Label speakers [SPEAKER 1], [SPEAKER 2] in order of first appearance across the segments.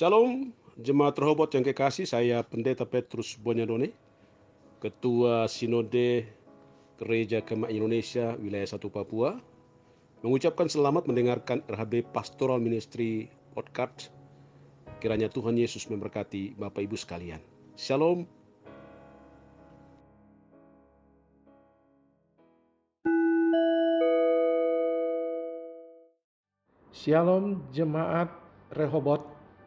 [SPEAKER 1] Shalom, jemaat Rehoboth yang kekasih, saya Pendeta Petrus Bonyadone, Ketua Sinode Gereja Kemah Indonesia Wilayah 1 Papua, mengucapkan selamat mendengarkan RHB Pastoral Ministry Podcast. Kiranya Tuhan Yesus memberkati Bapak Ibu sekalian. Shalom.
[SPEAKER 2] Shalom jemaat Rehoboth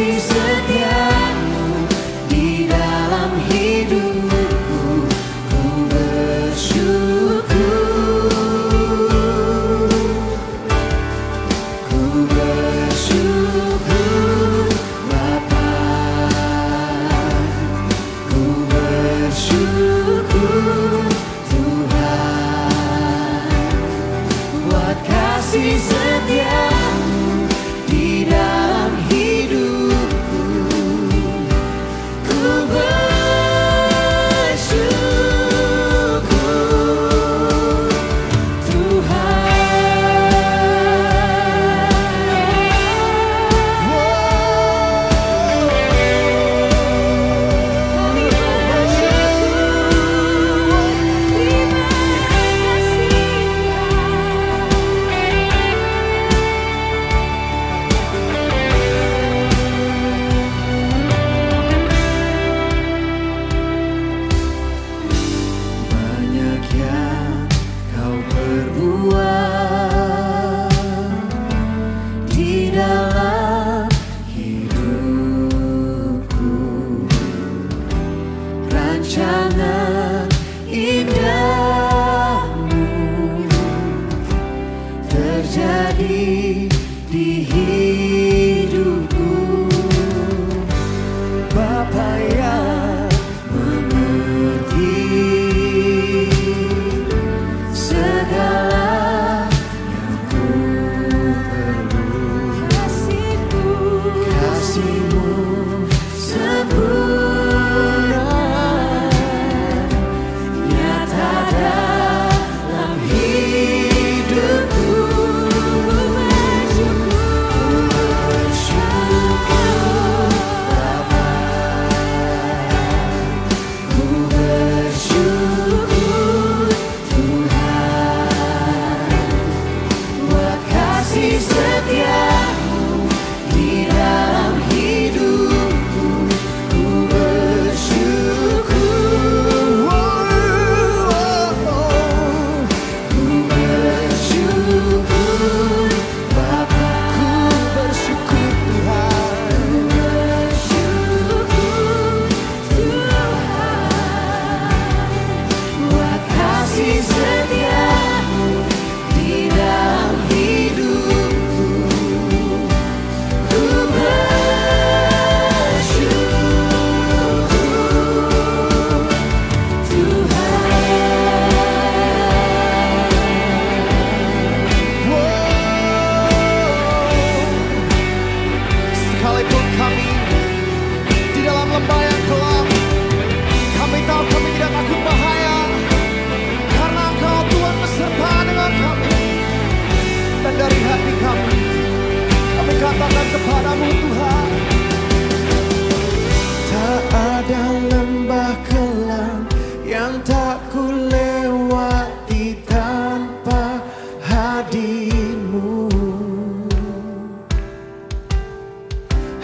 [SPEAKER 3] Kasih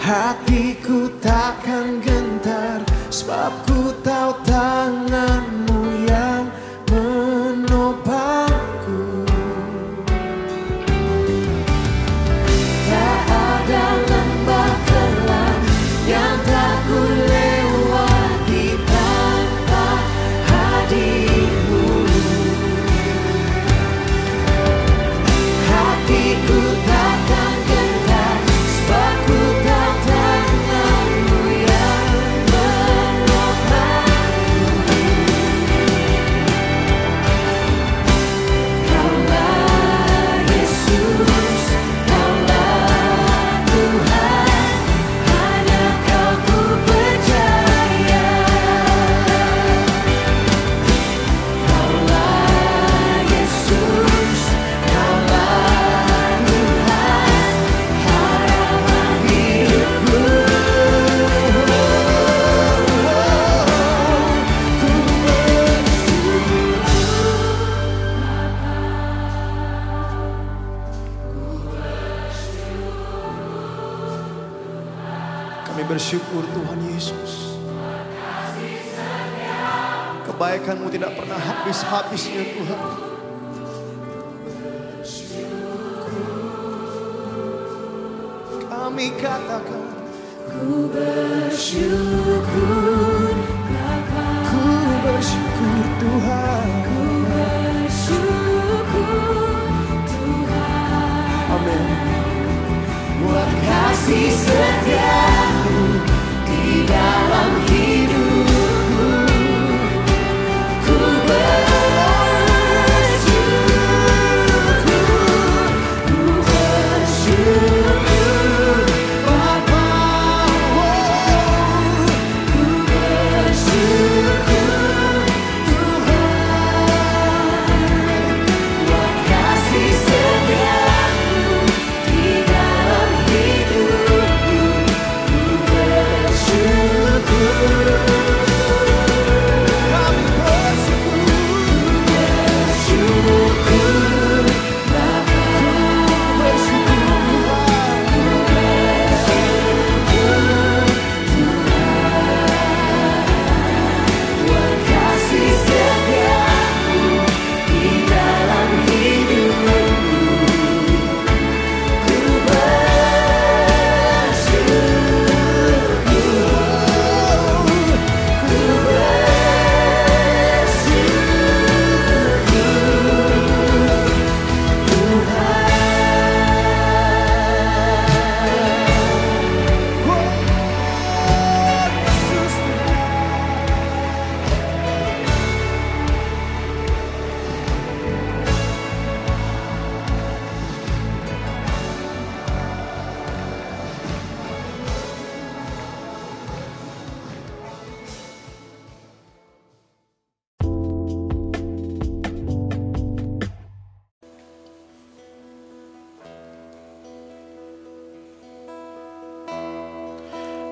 [SPEAKER 3] Hatiku takkan gentar Sebab ku tahu tangan kasih setiamu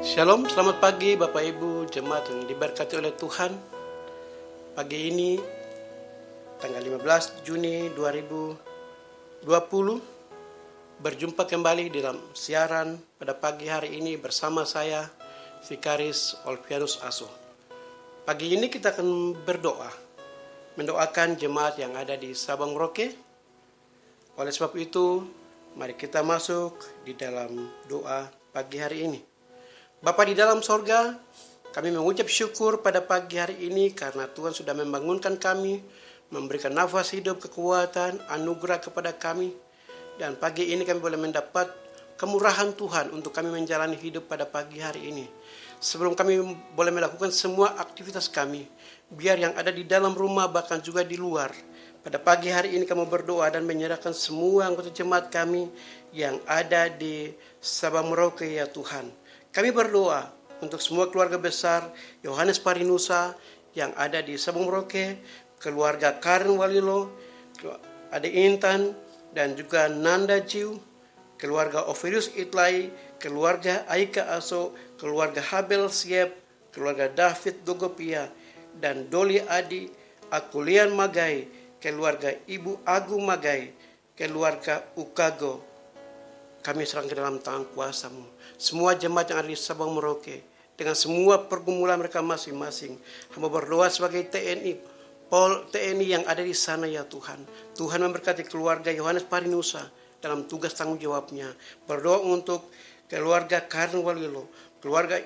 [SPEAKER 4] Shalom, selamat pagi Bapak Ibu jemaat yang diberkati oleh Tuhan. Pagi ini tanggal 15 Juni 2020 berjumpa kembali dalam siaran pada pagi hari ini bersama saya Vikaris Olvianus Aso. Pagi ini kita akan berdoa mendoakan jemaat yang ada di Sabang Merauke. Oleh sebab itu, mari kita masuk di dalam doa pagi hari ini. Bapa di dalam sorga, kami mengucap syukur pada pagi hari ini karena Tuhan sudah membangunkan kami, memberikan nafas hidup, kekuatan, anugerah kepada kami. Dan pagi ini kami boleh mendapat kemurahan Tuhan untuk kami menjalani hidup pada pagi hari ini. Sebelum kami boleh melakukan semua aktivitas kami, biar yang ada di dalam rumah bahkan juga di luar. Pada pagi hari ini kami berdoa dan menyerahkan semua anggota jemaat kami yang ada di Sabang Merauke ya Tuhan. Kami berdoa untuk semua keluarga besar Yohanes Parinusa yang ada di Sabang Merauke, keluarga Karen Walilo, ada Intan dan juga Nanda Jiu, keluarga Overius Itlai, keluarga Aika Aso, keluarga Habel Siep, keluarga David Dogopia, dan Doli Adi, Akulian Magai, keluarga Ibu Agung Magai, keluarga Ukago. Kami serang ke dalam tangan kuasamu. Semua jemaat yang ada di Sabang Merauke dengan semua pergumulan mereka masing-masing. Hamba berdoa sebagai TNI, Pol TNI yang ada di sana ya Tuhan. Tuhan memberkati keluarga Yohanes Parinusa dalam tugas tanggung jawabnya. Berdoa untuk keluarga Karen Walilo, keluarga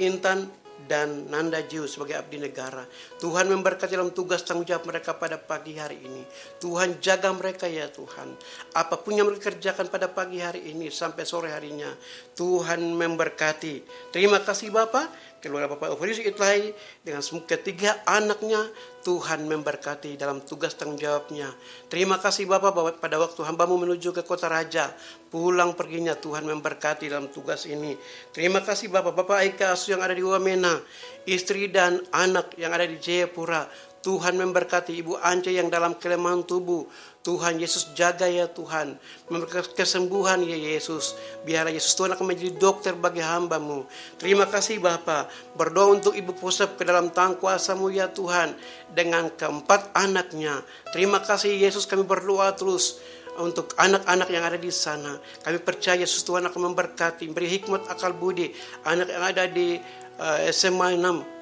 [SPEAKER 4] Intan dan Nanda Jiu sebagai abdi negara. Tuhan memberkati dalam tugas tanggung jawab mereka pada pagi hari ini. Tuhan jaga mereka ya Tuhan. Apa pun yang mereka kerjakan pada pagi hari ini sampai sore harinya. Tuhan memberkati. Terima kasih Bapak. Keluarga Bapak Oferis Itlai dengan ketiga anaknya Tuhan memberkati dalam tugas tanggung jawabnya. Terima kasih Bapak bahwa pada waktu hambamu menuju ke kota raja, pulang perginya Tuhan memberkati dalam tugas ini. Terima kasih Bapak, Bapak Aika Asu yang ada di Wamena, istri dan anak yang ada di Jayapura. Tuhan memberkati Ibu Ance yang dalam kelemahan tubuh. Tuhan Yesus jaga ya Tuhan. Memberikan kesembuhan ya Yesus. Biarlah Yesus Tuhan akan menjadi dokter bagi hambamu. Terima kasih Bapa. Berdoa untuk Ibu Pusat ke dalam tangan kuasamu ya Tuhan. Dengan keempat anaknya. Terima kasih Yesus kami berdoa terus untuk anak-anak yang ada di sana. Kami percaya Yesus Tuhan akan memberkati, beri hikmat akal budi. Anak yang ada di uh, SMA 6,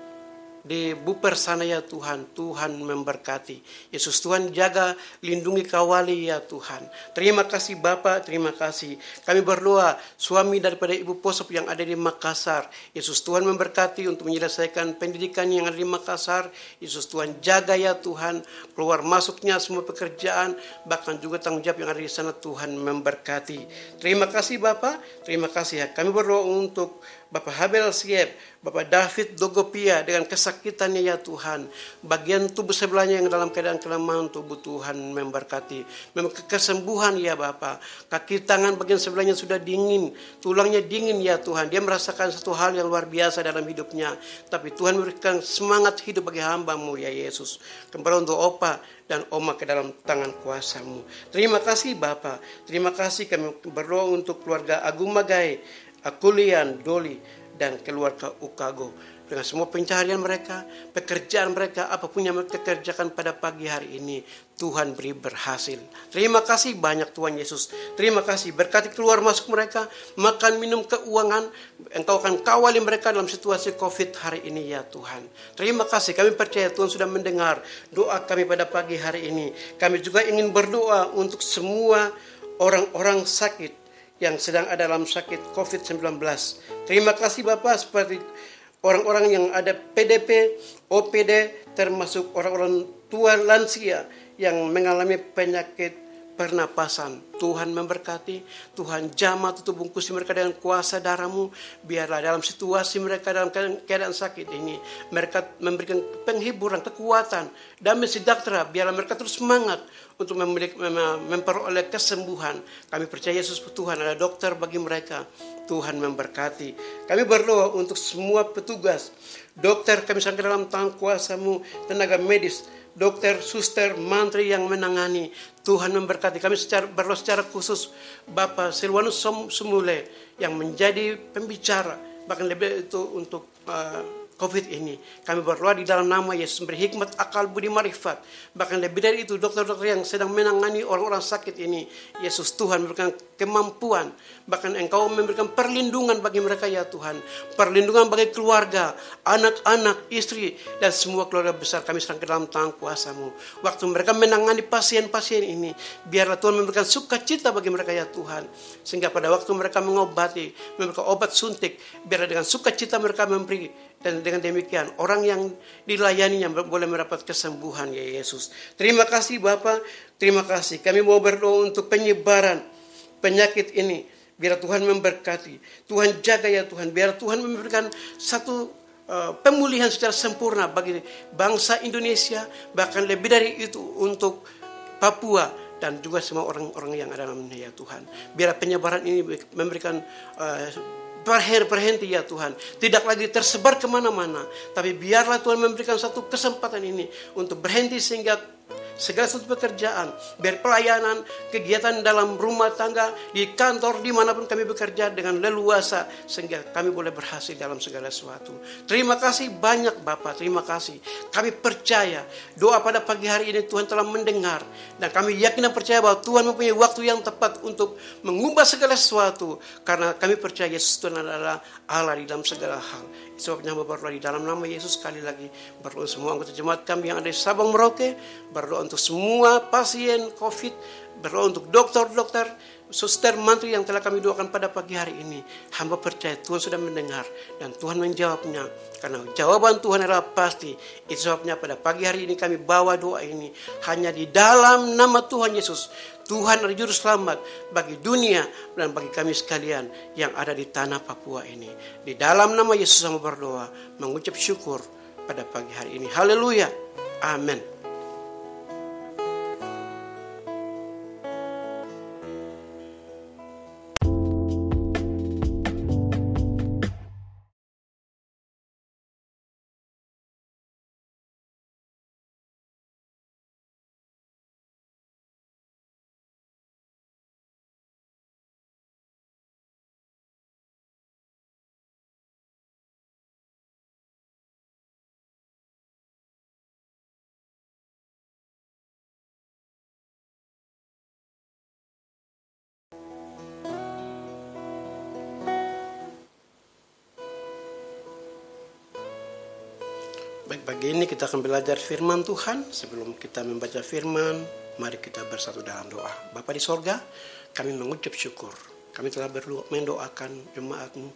[SPEAKER 4] di Buper sana ya Tuhan, Tuhan memberkati. Yesus Tuhan jaga, lindungi, kawali ya Tuhan. Terima kasih Bapak, terima kasih. Kami berdoa suami daripada Ibu Posop yang ada di Makassar. Yesus Tuhan memberkati untuk menyelesaikan pendidikan yang ada di Makassar. Yesus Tuhan jaga ya Tuhan, keluar masuknya semua pekerjaan, bahkan juga tanggung jawab yang ada di sana Tuhan memberkati. Terima kasih Bapak, terima kasih ya. Kami berdoa untuk Bapak Habel Siep, Bapak David Dogopia dengan kesakitannya ya Tuhan. Bagian tubuh sebelahnya yang dalam keadaan kelemahan tubuh Tuhan memberkati. Memang kesembuhan ya Bapak. Kaki tangan bagian sebelahnya sudah dingin. Tulangnya dingin ya Tuhan. Dia merasakan satu hal yang luar biasa dalam hidupnya. Tapi Tuhan memberikan semangat hidup bagi hambamu ya Yesus. Kembali untuk opa dan oma ke dalam tangan kuasamu. Terima kasih Bapak. Terima kasih kami berdoa untuk keluarga Agung Magai. Akulian, Doli, dan keluarga Ukago. Dengan semua pencaharian mereka, pekerjaan mereka, apa pun yang mereka kerjakan pada pagi hari ini, Tuhan beri berhasil. Terima kasih banyak Tuhan Yesus. Terima kasih berkati keluar masuk mereka, makan minum keuangan, Engkau akan kawali mereka dalam situasi COVID hari ini ya Tuhan. Terima kasih, kami percaya Tuhan sudah mendengar doa kami pada pagi hari ini. Kami juga ingin berdoa untuk semua orang-orang sakit yang sedang ada dalam sakit COVID-19. Terima kasih Bapak seperti orang-orang yang ada PDP, OPD, termasuk orang-orang tua lansia yang mengalami penyakit pernapasan. Tuhan memberkati, Tuhan jamah tutup bungkus mereka dengan kuasa darahmu. Biarlah dalam situasi mereka dalam keadaan sakit ini, mereka memberikan penghiburan, kekuatan, damai sejahtera. Biarlah mereka terus semangat untuk memperoleh kesembuhan. Kami percaya Yesus Tuhan ada dokter bagi mereka. Tuhan memberkati. Kami berdoa untuk semua petugas, dokter kami serahkan dalam tangan kuasamu, tenaga medis, dokter, suster, mantri yang menangani. Tuhan memberkati kami secara berdoa secara khusus Bapak Silwanus Sumule yang menjadi pembicara bahkan lebih itu untuk uh, COVID ini. Kami berdoa di dalam nama Yesus memberi hikmat, akal, budi, marifat. Bahkan lebih dari itu, dokter-dokter yang sedang menangani orang-orang sakit ini. Yesus Tuhan memberikan kemampuan. Bahkan engkau memberikan perlindungan bagi mereka ya Tuhan. Perlindungan bagi keluarga, anak-anak, istri, dan semua keluarga besar kami serang ke dalam tangan kuasamu. Waktu mereka menangani pasien-pasien ini, biarlah Tuhan memberikan sukacita bagi mereka ya Tuhan. Sehingga pada waktu mereka mengobati, memberikan obat suntik, biarlah dengan sukacita mereka memberi dan dengan demikian orang yang dilayaninya boleh mendapat kesembuhan ya Yesus. Terima kasih Bapak, terima kasih. Kami mau berdoa untuk penyebaran penyakit ini. Biar Tuhan memberkati. Tuhan jaga ya Tuhan. Biar Tuhan memberikan satu uh, pemulihan secara sempurna bagi bangsa Indonesia. Bahkan lebih dari itu untuk Papua dan juga semua orang-orang yang ada dalamnya ya Tuhan. Biar penyebaran ini memberikan uh, berhenti ya Tuhan. Tidak lagi tersebar ke mana-mana. Tapi biarlah Tuhan memberikan satu kesempatan ini untuk berhenti sehingga segala sesuatu pekerjaan, biar pelayanan, kegiatan dalam rumah tangga, di kantor, di mana pun kami bekerja dengan leluasa, sehingga kami boleh berhasil dalam segala sesuatu. Terima kasih banyak Bapak, terima kasih. Kami percaya doa pada pagi hari ini Tuhan telah mendengar, dan kami yakin dan percaya bahwa Tuhan mempunyai waktu yang tepat untuk mengubah segala sesuatu, karena kami percaya Yesus Tuhan adalah Allah di dalam segala hal. Sebabnya hamba berdoa di dalam nama Yesus sekali lagi. Berdoa semua anggota jemaat kami yang ada di Sabang Merauke. Berdoa untuk semua pasien COVID. Berdoa untuk dokter-dokter, suster, mantri yang telah kami doakan pada pagi hari ini. Hamba percaya Tuhan sudah mendengar dan Tuhan menjawabnya. Karena jawaban Tuhan adalah pasti. Itu sebabnya pada pagi hari ini kami bawa doa ini hanya di dalam nama Tuhan Yesus. Tuhan adalah juru selamat bagi dunia dan bagi kami sekalian yang ada di tanah Papua ini. Di dalam nama Yesus sama berdoa, mengucap syukur pada pagi hari ini. Haleluya. Amin. Kita akan belajar firman Tuhan. Sebelum kita membaca firman, mari kita bersatu dalam doa. Bapa di sorga, kami mengucap syukur. Kami telah berdoa, mendoakan jemaatmu.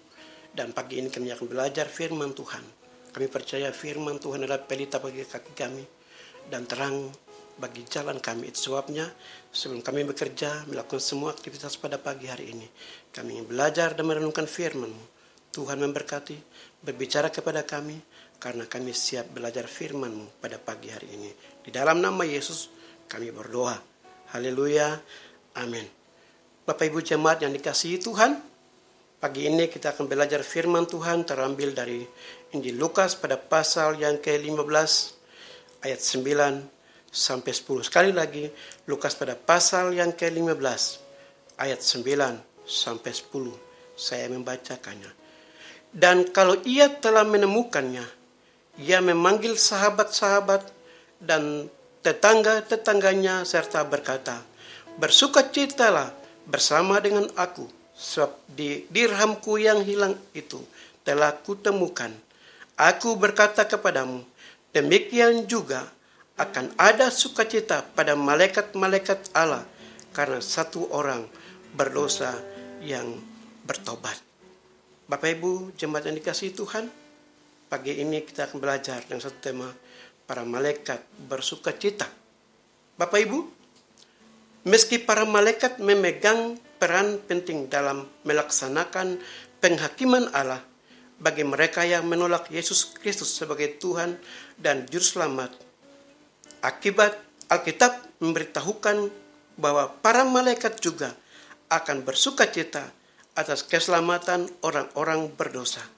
[SPEAKER 4] Dan pagi ini kami akan belajar firman Tuhan. Kami percaya firman Tuhan adalah pelita bagi kaki kami. Dan terang bagi jalan kami. Itu sebabnya sebelum kami bekerja, melakukan semua aktivitas pada pagi hari ini. Kami ingin belajar dan merenungkan firman-Mu. Tuhan memberkati, berbicara kepada kami, karena kami siap belajar firman-Mu pada pagi hari ini. Di dalam nama Yesus kami berdoa. Haleluya. Amin. Bapak Ibu jemaat yang dikasihi Tuhan, pagi ini kita akan belajar firman Tuhan terambil dari Injil Lukas pada pasal yang ke-15 ayat 9 sampai 10. Sekali lagi, Lukas pada pasal yang ke-15 ayat 9 sampai 10. Saya membacakannya. Dan kalau ia telah menemukannya, ia memanggil sahabat-sahabat dan tetangga-tetangganya serta berkata, Bersukacitalah bersama dengan aku, sebab di dirhamku yang hilang itu telah kutemukan. Aku berkata kepadamu, demikian juga akan ada sukacita pada malaikat-malaikat Allah karena satu orang berdosa yang bertobat. Bapak Ibu, jemaat yang dikasihi Tuhan, pagi ini kita akan belajar dengan satu tema para malaikat bersuka cita. Bapak Ibu, meski para malaikat memegang peran penting dalam melaksanakan penghakiman Allah bagi mereka yang menolak Yesus Kristus sebagai Tuhan dan Juru Selamat, akibat Alkitab memberitahukan bahwa para malaikat juga akan bersuka cita atas keselamatan orang-orang berdosa.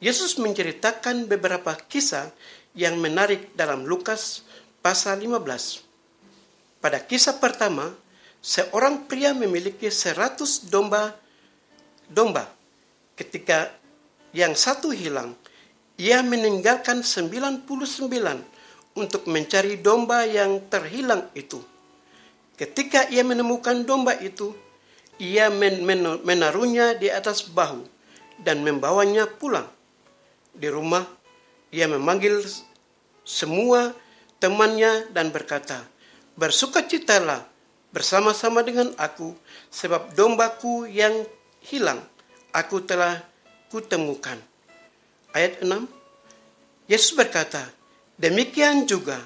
[SPEAKER 4] Yesus menceritakan beberapa kisah yang menarik dalam Lukas pasal 15. Pada kisah pertama, seorang pria memiliki 100 domba domba. Ketika yang satu hilang, ia meninggalkan 99 untuk mencari domba yang terhilang itu. Ketika ia menemukan domba itu, ia men men menaruhnya di atas bahu dan membawanya pulang. Di rumah, ia memanggil semua temannya dan berkata, Bersukacitalah bersama-sama dengan aku, sebab dombaku yang hilang aku telah kutemukan. Ayat 6, Yesus berkata, Demikian juga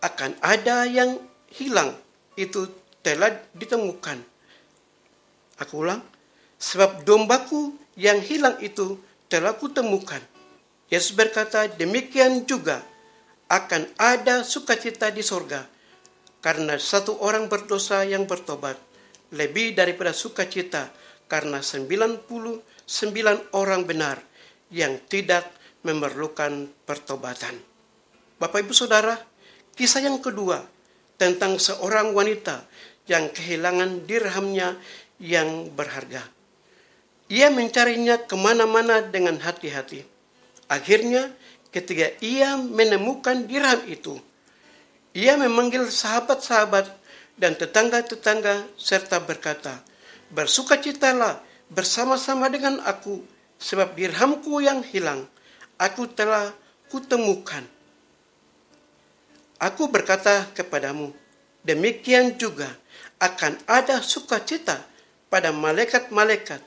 [SPEAKER 4] akan ada yang hilang itu telah ditemukan Aku ulang, sebab dombaku yang hilang itu telah kutemukan. Yesus berkata, demikian juga akan ada sukacita di sorga karena satu orang berdosa yang bertobat lebih daripada sukacita karena 99 orang benar yang tidak memerlukan pertobatan. Bapak Ibu Saudara, kisah yang kedua tentang seorang wanita yang kehilangan dirhamnya yang berharga. Ia mencarinya ke mana-mana dengan hati-hati. Akhirnya, ketika ia menemukan dirham itu, ia memanggil sahabat-sahabat dan tetangga-tetangga serta berkata, Bersukacitalah bersama-sama dengan aku, sebab dirhamku yang hilang, aku telah kutemukan. Aku berkata kepadamu, demikian juga akan ada sukacita pada malaikat-malaikat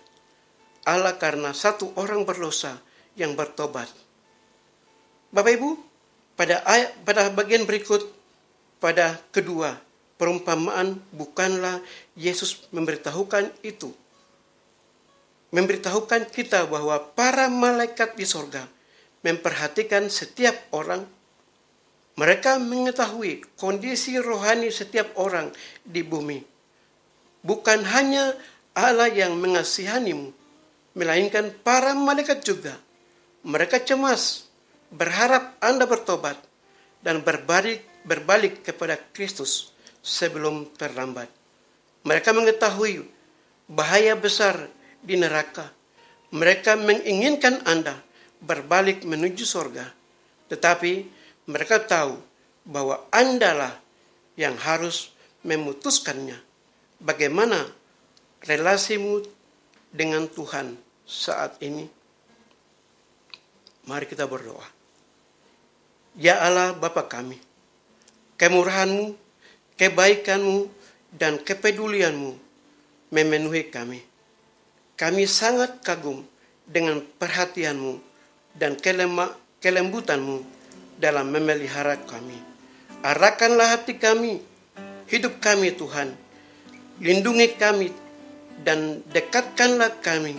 [SPEAKER 4] Allah karena satu orang berdosa yang bertobat. Bapak Ibu, pada ayat, pada bagian berikut pada kedua perumpamaan bukanlah Yesus memberitahukan itu. Memberitahukan kita bahwa para malaikat di sorga memperhatikan setiap orang mereka mengetahui kondisi rohani setiap orang di bumi. Bukan hanya Allah yang mengasihanimu, melainkan para malaikat juga. Mereka cemas, berharap Anda bertobat dan berbalik berbalik kepada Kristus sebelum terlambat. Mereka mengetahui bahaya besar di neraka. Mereka menginginkan Anda berbalik menuju sorga. Tetapi mereka tahu bahwa Andalah yang harus memutuskannya. Bagaimana relasimu dengan Tuhan saat ini? Mari kita berdoa. Ya Allah Bapa kami, kemurahanmu, kebaikanmu, dan kepedulianmu memenuhi kami. Kami sangat kagum dengan perhatianmu dan kelema, kelembutanmu dalam memelihara kami. Arahkanlah hati kami, hidup kami Tuhan. Lindungi kami dan dekatkanlah kami.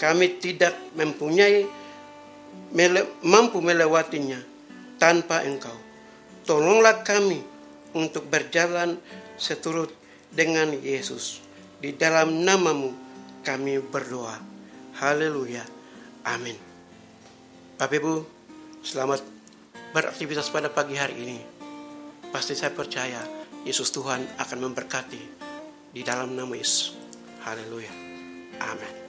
[SPEAKER 4] Kami tidak mempunyai mele, mampu melewatinya tanpa Engkau. Tolonglah kami untuk berjalan seturut dengan Yesus. Di dalam namamu kami berdoa. Haleluya. Amin. Bapak Ibu, selamat beraktivitas pada pagi hari ini. Pasti saya percaya Yesus Tuhan akan memberkati di dalam nama Yesus. Haleluya. Amin.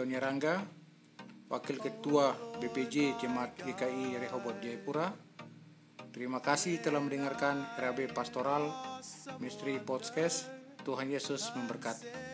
[SPEAKER 5] Joni Rangga, Wakil Ketua BPJ Jemaat GKI Rehoboth Jayapura. Terima kasih telah mendengarkan RAB Pastoral Misteri Podcast. Tuhan Yesus memberkati.